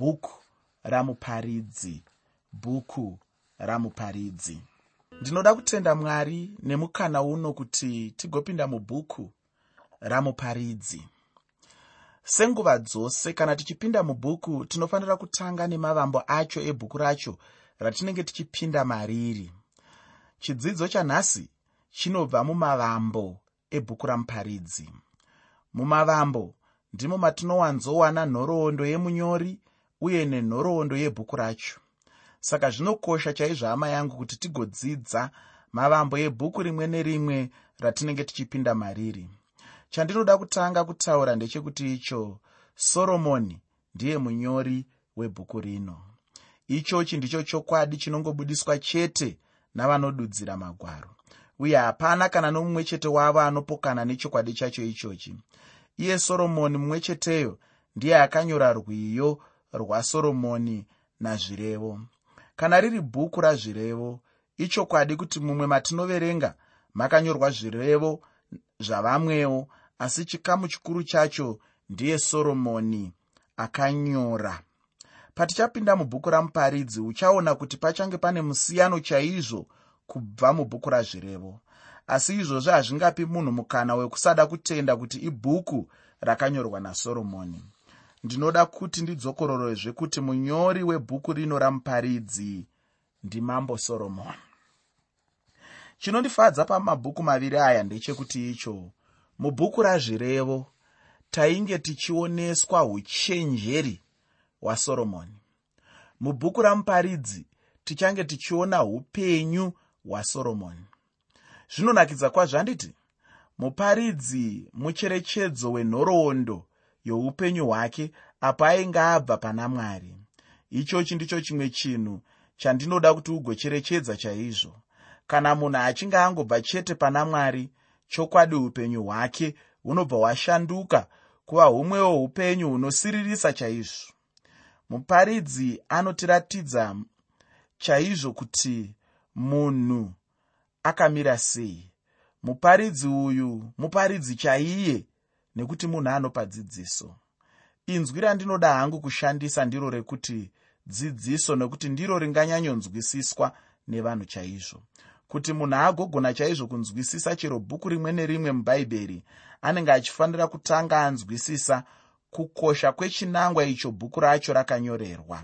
bhuku ramuparidzi bhuku ramuparidzi. Ndinoda kutenda mwari nemukana uno kuti tigopinda mubhuku ramuparidzi. Senguva dzose kana tichipinda mubhuku tinofanira kutanga nemavambo acho ebhuku racho ratinenge tichipinda mariri. Chidzidzo chanhasi chinobva mumavambo ebhuku ramuparidzi. Mumavambo ndimo matinowanzowana nhoroondo yemunyori uye nenhoroondo yebhuku racho. Saka zvinokosha chaizvo hama yangu kuti tigodzidza mavambo ebhuku rimwe nerimwe ratinenge tichipinda mariri. Chandinoda kutanga kutaura ndechekuti icho soromoni ndiye munyori webhuku rino. Ichochi ndicho chokwadi chinongobudiswa chete navanodudzira magwaro. Uye hapana kana nomumwe chete wavo anopokana nechokwadi chacho ichochi. Iye soromoni mumwe cheteyo ndiye akanyora rwiyo rwasoromoni nazvirevo. Kana riri bhuku razvirevo ichokwadi kuti mumwe matinoverenga makanyorwa zvirevo zvavamwewo asi chikamu chikuru chacho ndiye soromoni akanyora. Patichapinda mubhuku ramuparidzi uchaona kuti pachange pane musiyano chaizvo kubva mubhuku razvirevo. Asi izvozvo hazvingapi munhu mukana wekusada kutenda kuti ibhuku rakanyorwa nasoromoni ndinoda kuti ndidzokororezve kuti munyori webhuku rino ramuparidzi ndimambo soromoni chinondifadza pamabhuku maviri aya ndechekuti icho. Mubhuku razvirevo tainge tichioneswa uchenjeri hwasoromoni mubhuku ramuparidzi tichange tichiona upenyu hwasoromoni zvinonakidza kwazvo handiti muparidzi mucherechedzo wenhoroondo youpenyu hwake apo ainge abva pana mwari. Ichochi ndicho chimwe chinhu chandinoda kuti ugocherechedza chaizvo. Kana munhu achinge angobva chete pana mwari chokwadi upenyu hwake hunobva hwashanduka kuva humwewo upenyu hunosiririsa chaizvo. Muparidzi anotiratidza chaizvo kuti munhu akamira sei. Muparidzi uyu muparidzi chaiye nekuti munhu anopa dzidziso. Inzwi randinoda hangu kushandisa ndiro rekuti dzidziso nekuti ndiro ringanyanyonzwisiswa nevanhu chaizvo. Kuti munhu agogona chaizvo kunzwisisa chero bhuku rimwe nerimwe mubhaibheri anenge achifanira kutanga anzwisisa kukosha kwechinangwa icho bhuku racho rakanyorerwa.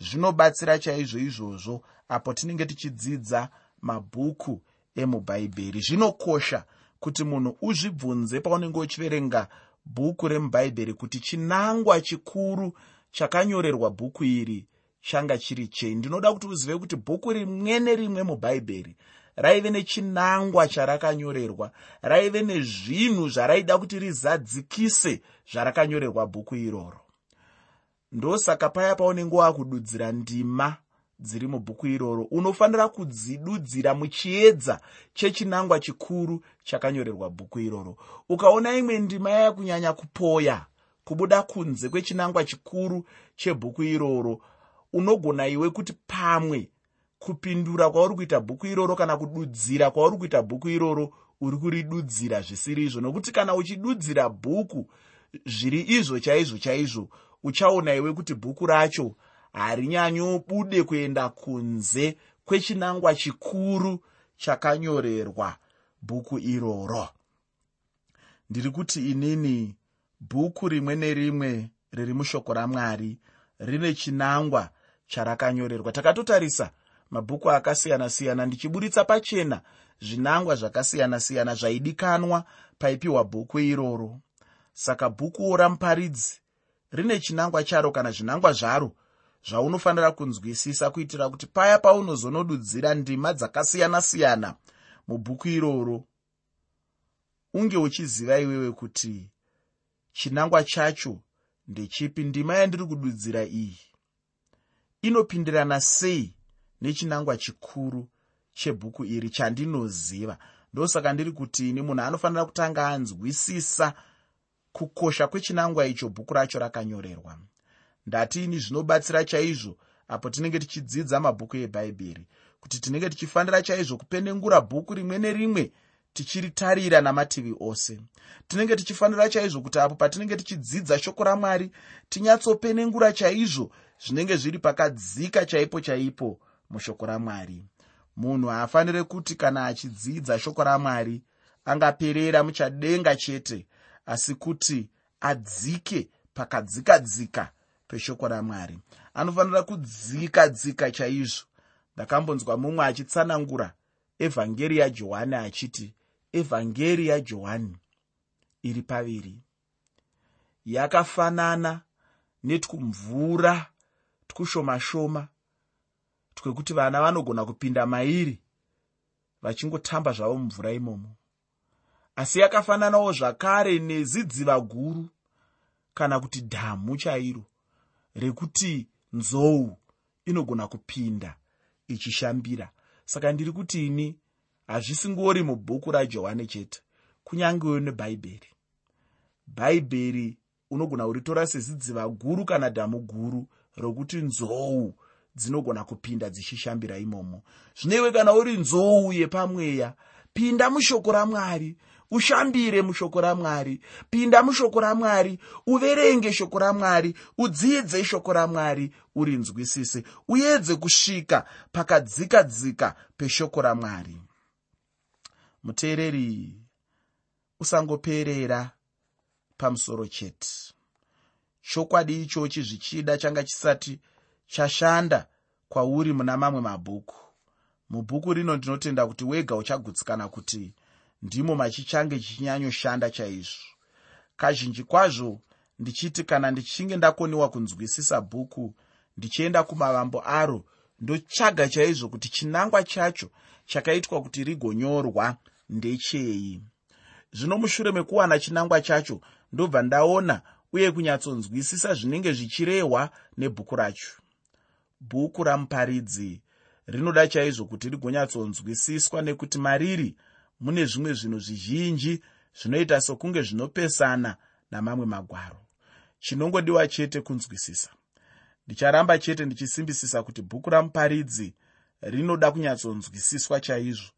Zvinobatsira chaizvo izvozvo apo tinenge tichidzidza mabhuku emubhaibheri zvinokosha kuti munhu uzvibvunze paunenge uchiverenga bhuku remubhaibheri kuti chinangwa chikuru chakanyorerwa bhuku iri changa chiri chei. Ndinoda kuti uzive kuti bhuku rimwe nerimwe mubhaibheri raive nechinangwa charakanyorerwa raive nezvinhu zvaraida kuti rizadzikise zvarakanyorerwa bhuku iroro. Ndosaka paya paunenge wakududzira ndima dziri mubhuku iroro unofanira kudzidudzira muchiedza chechinangwa chikuru chakanyorerwa bhuku iroro. Ukaona imwe ndima yakunyanya kupoya kubuda kunze kwechinangwa chikuru chebhuku iroro unogona iwe kuti pamwe kupindura kwauri kuita bhuku iroro kana kududzira kwauri kuita bhuku iroro uri kuridudzira zvisiri izvo. Nokuti kana uchidudzira bhuku zviri izvo chaizvo chaizvo uchaona iwe kuti bhuku racho harinyanyobude kuenda kunze kwechinangwa chikuru chakanyorerwa bhuku iroro. Ndiri kuti inini bhuku rimwe nerimwe riri mushoko ramwari rine chinangwa charakanyorerwa. Takatotarisa mabhuku akasiyana-siyana ndichiburitsa pachena zvinangwa zvakasiyana-siyana zvaidikanwa paipiwa bhuku iroro. Saka bhukuwo ramuparidzi rine chinangwa charo kana zvinangwa zvaro zvaunofanira kunzwisisa kuitira kuti paya paunozonodudzira ndima dzakasiyana-siyana mubhuku iroro unge uchiziva iwewe kuti chinangwa chacho ndechipi ndima yandiri kududzira iyi? Inopindirana sei nechinangwa chikuru chebhuku iri chandinoziva? Ndosaka ndiri kuti ini munhu anofanira kutanga anzwisisa kukosha kwechinangwa icho bhuku racho rakanyorerwa ndati ini zvinobatsira chaizvo apo tinenge tichidzidza mabhuku ebhaibheri kuti tinenge tichifanira chaizvo kupenengura bhuku rimwe nerimwe tichiritarira namativi ose. Tinenge tichifanira chaizvo kuti apo patinenge tichidzidza shoko ramwari tinyatsopenengura chaizvo zvinenge zviri pakadzika chaipo chaipo mushoko ramwari. Munhu haafaniri kuti kana achidzidza shoko ramwari angaperera muchadenga chete asi kuti adzike pakadzikadzika peshoko ramwari. Anofanira kudzika dzika chaizvo. Ndakambonzwa mumwe achitsanangura evhangeri yajohani achiti evhangeri yajohani iri paviri. Yakafanana netwumvura twushoma shoma twekuti vana vanogona kupinda mairi vachingotamba zvavo mumvura imomo. Asi yakafananawo zvakare nezidziva guru kana kuti dhamu chairo rekuti nzou inogona kupinda ichishambira. Saka ndiri kuti ini hazvisingori mubhuku rajohani chete kunyangewo nebhaibheri. Bhaibheri unogona kuritora sezidziva guru kana dhamu guru rokuti nzou dzinogona kupinda dzichishambira imomo. Zvinewe kana uri nzou yepamweya pinda mushoko ramwari ushambire mushoko ramwari. Pinda mushoko ramwari uverenge shoko ramwari udzidze shoko ramwari urinzwisise uedze kusvika pakadzikadzika peshoko ramwari. Muteereri usangoperera pamusoro chete. Chokwadi ichochi zvichida changa chisati chashanda kwauri muna mamwe mabhuku. Mubhuku rino ndinotenda kuti wega uchagutsikana kuti ndimo machichange chichinyanyoshanda chaizvo. Kazhinji kwazvo ndichiti kana ndichinge ndakoniwa kunzwisisa bhuku ndichienda kumavambo aro ndotsvaga chaizvo kuti chinangwa chacho chakaitwa kuti rigonyorwa ndechei. Zvino mushure mekuwana chinangwa chacho ndobva ndaona uye kunyatsonzwisisa zvinenge zvichirehwa nebhuku racho. Bhuku ramuparidzi rinoda chaizvo kuti rigonyatsonzwisiswa nekuti mariri mune zvimwe zvinhu zvizhinji zvinoita sokunge zvinopesana namamwe magwaro. Chinongodiwa chete kunzwisisa. Ndicharamba chete ndichisimbisisa kuti bhuku ramuparidzi rinoda kunyatsonzwisiswa chaizvo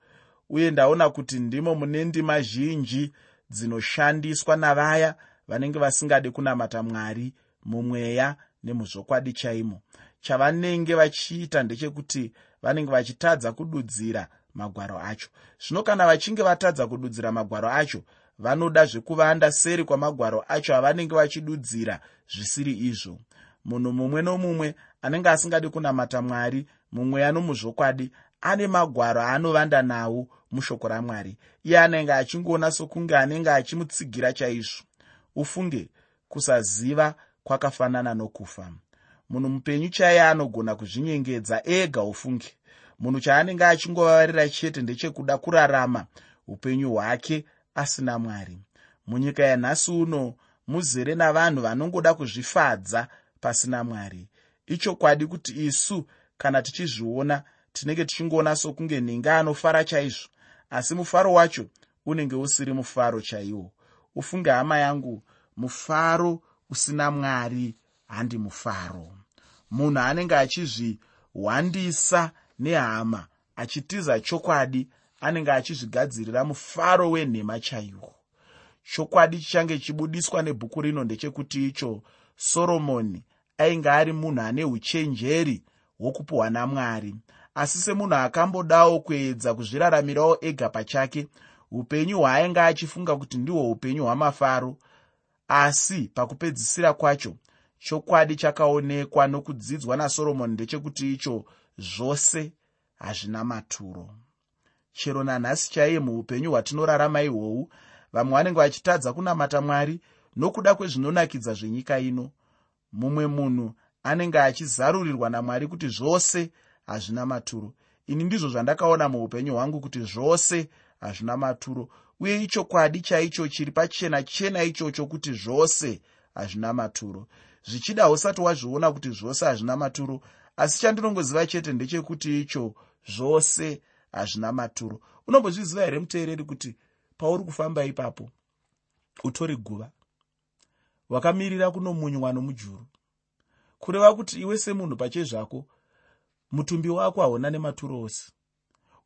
uye ndaona kuti ndimo mune ndima zhinji dzinoshandiswa navaya vanenge vasingadi kunamata mwari mumweya nemuzvokwadi chaimo. Chavanenge vachiita ndechekuti vanenge vachitadza kududzira magwaro acho. Zvino kana vachinge vatadza kududzira magwaro acho vanoda zvekuvanda seri kwamagwaro acho avanenge vachidudzira zvisiri izvo. Munhu mumwe nomumwe anenge asingadi kunamata mwari mumweya nomuzvokwadi ane magwaro aanovanda nawo mushoko ramwari. Iye anenge achingoona sokunge anenge achimutsigira chaizvo. Ufunge kusaziva kwakafanana nokufa. Munhu mupenyu chaiye anogona kuzvinyengedza ega ufunge munhu chaanenge achingovavarira chete ndechekuda kurarama upenyu hwake asina mwari. Munyika yanhasi uno muzere navanhu vanongoda kuzvifadza pasina mwari. Ichokwadi kuti isu kana tichizviona tinenge tichingoona sokunge nhinge anofara chaizvo. Asi mufaro wacho unenge usiri mufaro chaiwo. Ufunge hama yangu mufaro usina mwari handi mufaro. Munhu anenge achizvihwandisa nehama achitiza chokwadi anenge achizvigadzirira mufaro wenhema chaiwo chokwadi chichange chibudiswa nebhuku rino ndechekuti icho soromoni ainge ari munhu ane uchenjeri hwokupiwa namwari. Asi semunhu akambodawo kuedza kuzviraramirawo ega pachake upenyu hwaainge achifunga kuti ndihwo upenyu hwamafaro. Asi pakupedzisira kwacho chokwadi chakaonekwa nokudzidzwa nasoromoni ndechekuti icho zvose hazvina maturo. Chero nanhasi chaiye muupenyu hwatinorarama ihwohwu vamwe vanenge vachitadza kunamata mwari nokuda kwezvinonakidza zvenyika ino. Mumwe munhu anenge achizarurirwa namwari kuti zvose hazvina maturo. Ini ndizvo zvandakaona muupenyu hwangu kuti zvose hazvina maturo uye ichokwadi chaicho chiri pachena chena ichocho kuti zvose hazvina maturo zvichida usati wazviona kuti zvose hazvina maturo. Asi chandinongoziva chete ndechekuti icho zvose hazvina maturo. Unombozviziva here muteereri kuti pauri kufamba ipapo utori guva? Wakamirira kunomunywa nomujuru kureva kuti iwe semunhu pache zvako mutumbi wako hauna nematuro ose.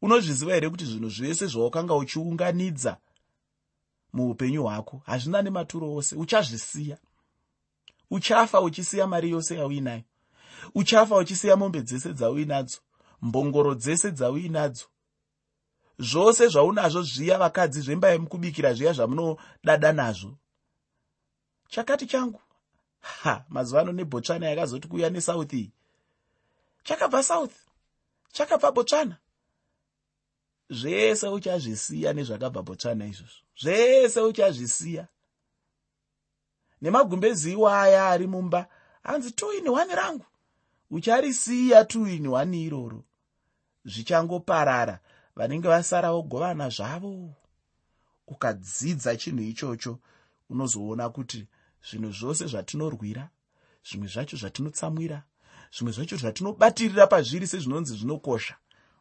Unozviziva here kuti zvinhu zvese zvaukanga uchiunganidza muupenyu hwako hazvina nematuro ose? Uchazvisiya uchafa uchisiya mari yose yauinayo. Uchafa uchisiya mombe dzese dzauinadzo mbongoro dzese dzauinadzo. Zvose zvaunazvo zviya vakadzi zvemba yemukubikira zviya zvamunodada nazvo. Chakati changu ha mazuva ano nebotsvana yakazoti kuuya nesouth iyi. Chakabva south chakabva botsvana zvese uchazvisiya nezvakabva botsvana izvozvo. Zvese uchazvisiya nemagumbezi iwaya ari mumba. Hanzi two in one rangu? Ucharisiya two in one iroro? Zvichangoparara vanenge vasara vogovana zvavo? Ukadzidza chinhu ichocho unozoona kuti zvinhu zvose zvatinorwira zvimwe zvacho zvatinotsamwira zvimwe zvacho zvatinobatirira pazviri sezvinonzi zvinokosha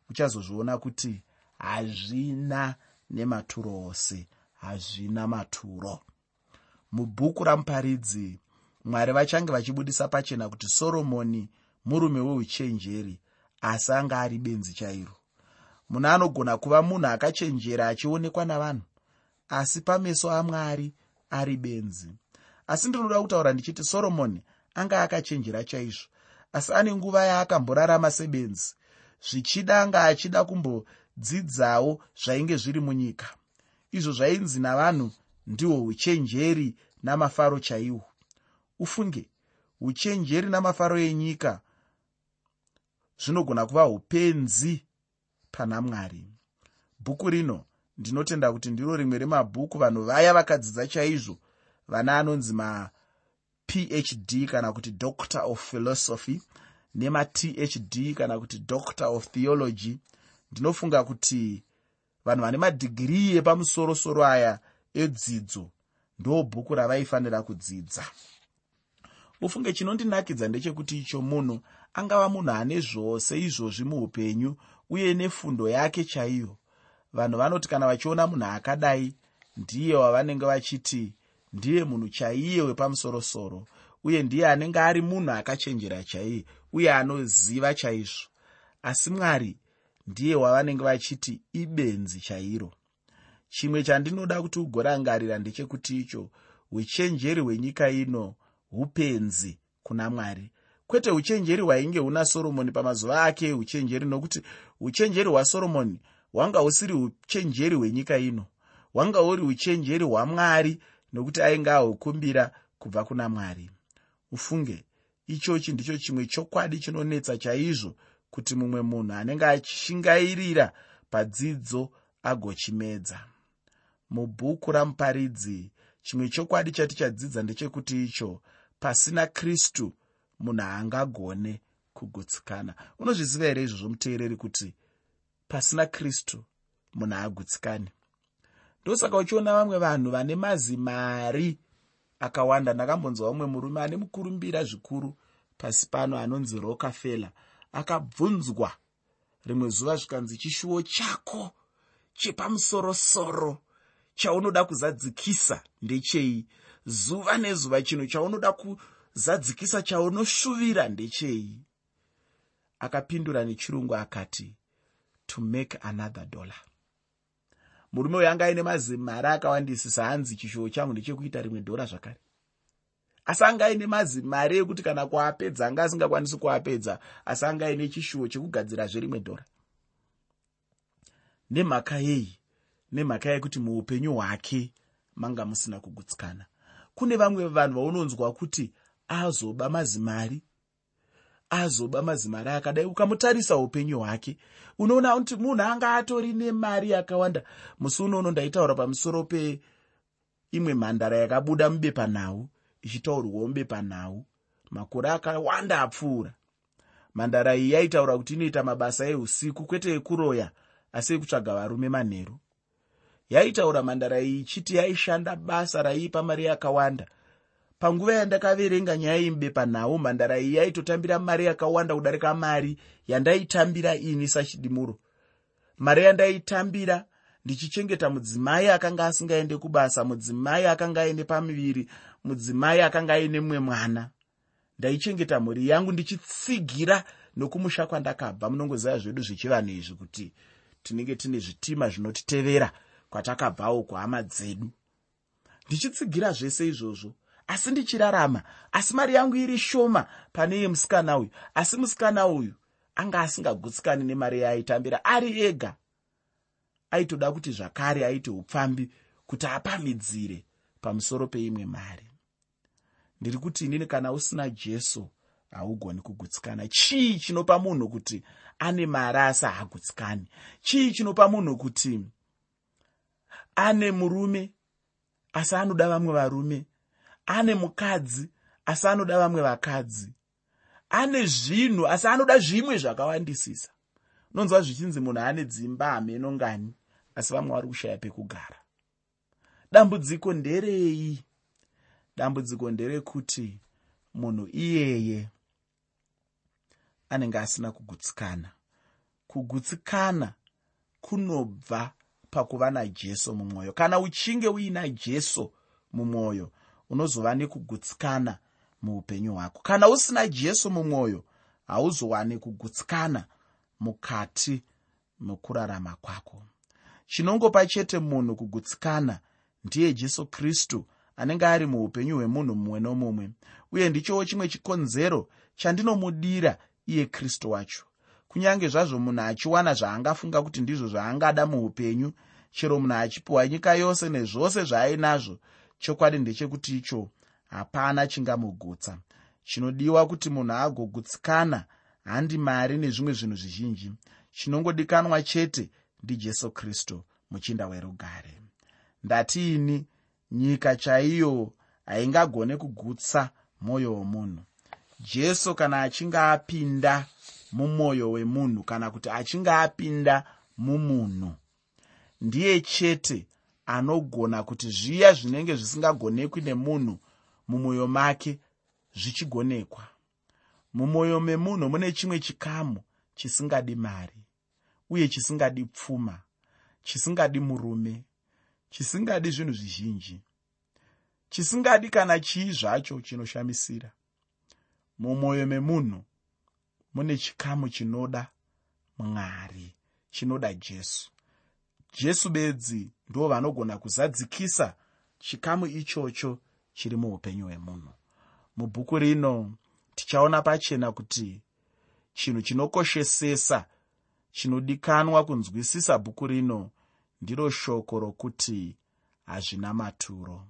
uchazozviona kuti hazvina nematuro ose hazvina maturo mubhuku ramuparidzi. Mwari vachange vachibudisa pachena kuti soromoni murume weuchenjeri asi anga ari benzi chairo. Munhu anogona kuva munhu akachenjera achionekwa navanhu asi pameso amwari ari benzi. Asi ndinoda kutaura ndichiti soromoni anga akachenjera chaizvo asi ane nguva yaakamborarama sebenzi. Zvichida anga achida kumbodzidzawo zvainge zviri munyika. Izvo zvainzi navanhu ndihwo uchenjeri namafaro chaiwo. Ufunge uchenjeri namafaro enyika zvinogona kuva upenzi pana mwari. Bhuku rino ndinotenda kuti ndiro rimwe remabhuku vanhu vaya vakadzidza chaizvo vana anonzi maphd kana kuti doctor of philosophy nemathd kana kuti doctor of theology. Ndinofunga kuti vanhu vane madhigirii epamusorosoro aya edzidzo ndo bhuku ravaifanira kudzidza. Ufunge chinondinakidza ndechekuti icho munhu angava munhu ane zvose izvozvi muupenyu uye nefundo yake chaiyo. Vanhu vanoti kana vachiona munhu akadai ndiye wavanenge vachiti ndiye munhu chaiye wepamusorosoro uye ndiye anenge ari munhu akachenjera chaiye uye anoziva chaizvo. Asi mwari ndiye wavanenge vachiti ibenzi chairo chimwe chandinoda kuti ugorangarira ndechekuti icho uchenjeri hwenyika ino upenzi kuna mwari. Kwete uchenjeri hwainge huna soromoni pamazuva ake euchenjeri nokuti uchenjeri hwasoromoni hwanga usiri uchenjeri hwenyika ino. Hwanga uri uchenjeri hwamwari nokuti ainge ahukumbira kubva kuna mwari. Ufunge ichochi ndicho chimwe chokwadi chinonetsa chaizvo kuti mumwe munhu anenge achishingairira padzidzo agochimedza mubhuku ramuparidzi. Chimwe chokwadi chatichadzidza ndechekuti icho pasina kristu munhu haangagone kugutsikana. Unozviziva here izvozvo muteereri kuti pasina kristu munhu haagutsikani? Ndosaka uchiona vamwe vanhu vane mazimari akawanda. Ndakambonzwa umwe murume ane mukurumbira zvikuru pasi pano anonzi rokafela akabvunzwa rimwe zuva zvikanzi chishuwo chako chepamusorosoro chaunoda kuzadzikisa ndechei? Zuva nezuva chinhu chaunoda kuzadzikisa chaunoshuvira ndechei? Akapindura nechirungu akati to make another dollar. Murume uyu anga aine mazimari akawandisisa hanzi chishuwo changu ndechekuita rimwe dhora zvakare. Asi anga aine mazimari ekuti kana kuapedza anga asingakwanisi kuapedza asi anga aine chishuwo chekugadzirazve rimwe dhora? Nemhaka yei nemhaka yekuti muupenyu hwake manga musina kugutsikana. Kune vamwe vanhu vaunonzwa kuti azoba mazimari azoba mazimari akadai ukamutarisa upenyu hwake. Unoona kuti munhu anga atori nemari yakawanda. Musi unoono ndaitaura pamusoro peimwe mhandara yakabuda mubepanhau ichitaurwawo mubepanhau makore akawanda apfuura. Mhandara iyi yaitaura kuti inoita mabasa eusiku kwete ekuroya asi ekutsvaga varume manheru yaitaura mhandara iyi ichiti yaishanda basa raiipa mari yakawanda panguva yandakaverenga nyaya yemubepanhau mhandara iyi yaitotambira mari yakawanda kudarika mari yandaitambira ini sachidimuro. Mari yandaitambira ndichichengeta mudzimai akanga asingaende kubasa mudzimai akanga aine pamuviri mudzimai akanga aine mumwe mwana. Ndaichengeta mhuri yangu ndichitsigira nokumusha kwandakabva munongoziva zvedu zvechivanhu izvi kuti tinenge tine zvitima zvinotitevera kwatakabva uko hama dzedu. Ndichitsigira zvese izvozvo asi ndichirarama. Asi mari yangu iri shoma pane ye musikana uyu asi musikana uyu anga asingagutsikani nemari yaaitambira ari ega. Aitoda kuti zvakare aite upfambi kuti apamidzire pamusoro peimwe mari. Ndiri kuti inini kana usina jesu haugoni kugutsikana. Chii chinopa munhu kuti ane mari asi haagutsikani chii chinopa munhu kuti ane murume asi anoda vamwe varume ane mukadzi asi anoda vamwe vakadzi ane zvinhu asi anoda zvimwe zvakawandisisa. Unonzwa zvichinzi munhu ane dzimba hameno ngani asi vamwe vari kushaya pekugara. Dambudziko nderei? Dambudziko nderekuti munhu iyeye anenge asina kugutsikana. Kugutsikana kunobva pakuva najesu mumwoyo. Kana uchinge uina jesu mumwoyo unozova nekugutsikana muupenyu hwako. Kana usina jesu mumwoyo hauzowani kugutsikana mukati mekurarama kwako. Chinongopa chete munhu kugutsikana ndiye jesu kristu anenge ari muupenyu hwemunhu mumwe nomumwe. Uye ndichowo chimwe chikonzero chandinomudira iye kristu wacho kunyange zvazvo munhu achiwana zvaangafunga kuti ndizvo zvaangada muupenyu chero munhu achipiwa nyika yose nezvose zvaainazvo chokwadi ndechekuti icho hapana chingamugutsa. Chinodiwa kuti munhu agogutsikana handi mari nezvimwe zvinhu zvizhinji. Chinongodikanwa chete ndijesu kristu muchinda werugare. Ndatiini nyika chaiyo haingagone kugutsa mwoyo womunhu. Jesu kana achinge apinda mumwoyo wemunhu kana kuti achinge apinda mumunhu ndiye chete anogona kuti zviya zvinenge zvisingagonekwi nemunhu mumwoyo make zvichigonekwa. Mumwoyo memunhu mune chimwe chikamu chisingadi mari uye chisingadi pfuma chisingadi murume chisingadi zvinhu zvizhinji. Chisingadi kana chii zvacho chinoshamisira mumwoyo memunhu mune chikamu chinoda mwari chinoda jesu. Jesu bedzi ndo vanogona kuzadzikisa chikamu ichocho chiri muupenyu hwemunhu. Mubhuku rino tichaona pachena kuti chinhu chinokoshesesa chinodikanwa kunzwisisa bhuku rino ndiro shoko rokuti hazvina maturo.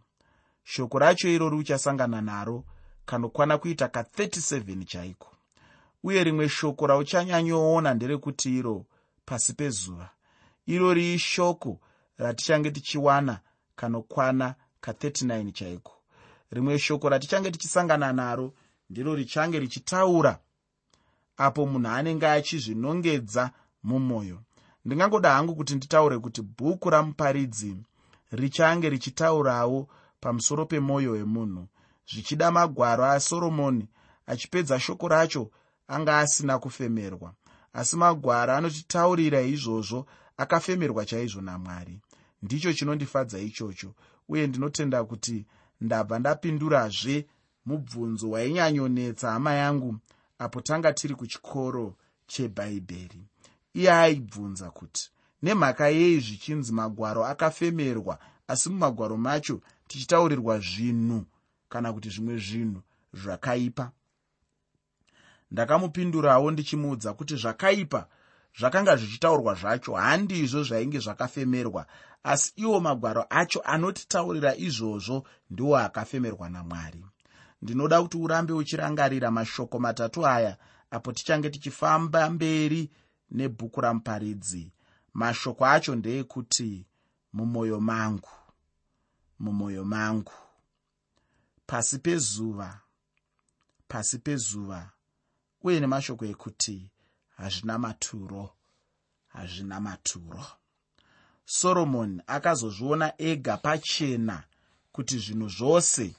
Shoko racho irori uchasangana naro kanokwana kuita ka37 chaiko uye rimwe shoko rauchanyanyoona nderekuti iro pasi pezuva. Irori ishoko ratichange tichiwana kanokwana ka39 chaiko. Rimwe shoko ratichange tichisangana naro ndiro richange richitaura apo munhu anenge achizvinongedza mumwoyo. Ndingangoda hangu kuti nditaure kuti bhuku ramuparidzi richange richitaurawo pamusoro pemwoyo wemunhu zvichida magwaro asoromoni achipedza shoko racho anga asina kufemerwa asi magwaro anotitaurira izvozvo akafemerwa chaizvo namwari. Ndicho chinondifadza ichocho uye ndinotenda kuti ndabva ndapindurazve mubvunzo wainyanyonetsa hama yangu apo tanga tiri kuchikoro chebhaibheri. Iye aibvunza kuti nemhaka yei zvichinzi magwaro akafemerwa asi mumagwaro macho tichitaurirwa zvinhu kana kuti zvimwe zvinhu zvakaipa ndakamupindurawo ndichimuudza kuti zvakaipa zvakanga zvichitaurwa zvacho handizvo zvainge zvakafemerwa asi iwo magwaro acho anotitaurira izvozvo ndiwo akafemerwa namwari. Ndinoda kuti urambe uchirangarira mashoko matatu aya apo tichange tichifamba mberi nebhuku ramuparidzi. Mashoko acho ndeekuti mumwoyo mangu mumwoyo mangu. Pasi pezuva pasi pezuva uye nemashoko ekuti hazvina maturo hazvina maturo. Soromoni akazozviona ega pachena kuti zvinhu zvose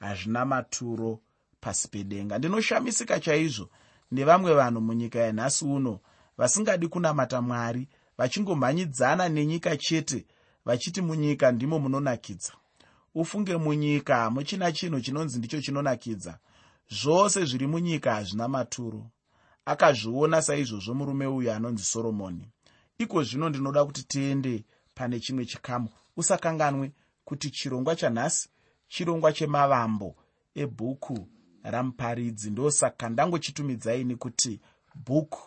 hazvina maturo pasi pedenga. Ndinoshamisika chaizvo nevamwe vanhu munyika yanhasi uno vasingadi kunamata mwari vachingomhanyidzana nenyika chete vachiti munyika ndimo munonakidza. Ufunge munyika hamuchina chinhu chinonzi ndicho chinonakidza zvose zviri munyika hazvina maturo. Akazviona saizvozvo murume uyu anonzi soromoni. Iko zvino ndinoda kuti tiende pane chimwe chikamu. Usakanganwe kuti chirongwa chanhasi chirongwa chemavambo ebhuku ramuparidzi. Ndosaka ndangochitumidzaini kuti bhuku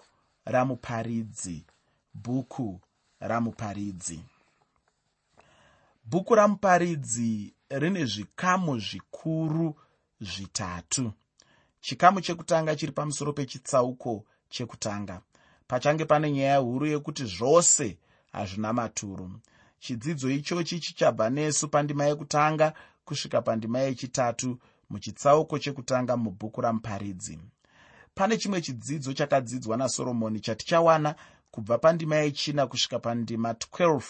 ramuparidzi bhuku ramuparidzi. Bhuku ramuparidzi rine zvikamu zvikuru zvitatu chikamu chekutanga chiri pamusoro pechitsauko chekutanga. Pachange pane nyaya huru yekuti zvose hazvina maturo. Chidzidzo ichochi chichabva nesu pandima yekutanga kusvika pandima yechitatu muchitsauko chekutanga mubhuku ramuparidzi pane chimwe chidzidzo chakadzidzwa nasoromoni chatichawana kubva pandima yechina kusvika pandima 12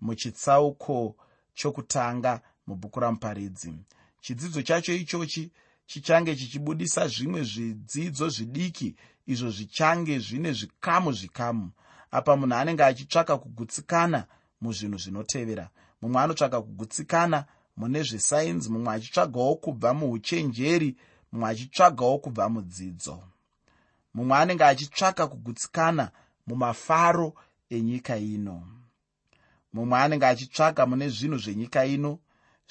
muchitsauko chokutanga mubhuku ramuparidzi chidzidzo chacho ichochi chichange chichibudisa zvimwe zvidzidzo zvidiki izvo zvichange zvine zvikamu zvikamu apa munhu anenge achitsvaka kugutsikana muzvinhu zvinotevera. Mumwe anotsvaka kugutsikana mune zvesainzi mumwe achitsvagawo kubva muuchenjeri mumwe achitsvagawo kubva mudzidzo. Mumwe anenge achitsvaka kugutsikana mumafaro enyika ino. Mumwe anenge achitsvaka mune zvinhu zvenyika ino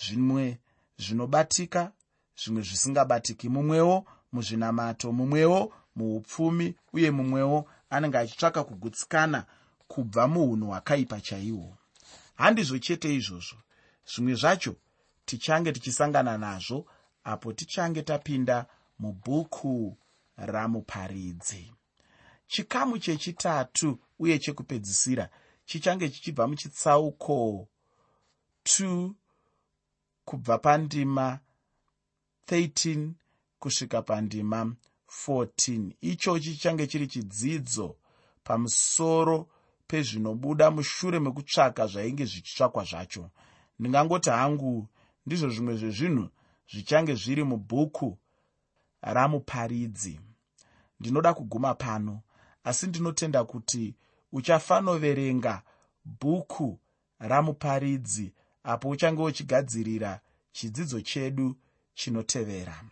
zvimwe zvinobatika zvimwe zvisingabatiki. Mumwewo muzvinamato mumwewo muupfumi uye mumwewo anenge achitsvaka kugutsikana kubva muunhu hwakaipa chaihwo handizvo chete izvozvo. Zvimwe zvacho tichange tichisangana nazvo apo tichange tapinda mubhuku ramuparidzi. Chikamu chechitatu uye chekupedzisira chichange chichibva muchitsauko 2 kubva pandima 13 kusvika pandima 14 ichochi chichange chiri chidzidzo pamusoro pezvinobuda mushure mekutsvaka zvainge zvichitsvakwa zvacho. Ndingangoti hangu ndizvo zvimwe zvezvinhu zvichange zviri mubhuku ramuparidzi. Ndinoda kuguma pano asi ndinotenda kuti uchafanoverenga bhuku ramuparidzi apo uchange uchigadzirira chidzidzo chedu chinotevera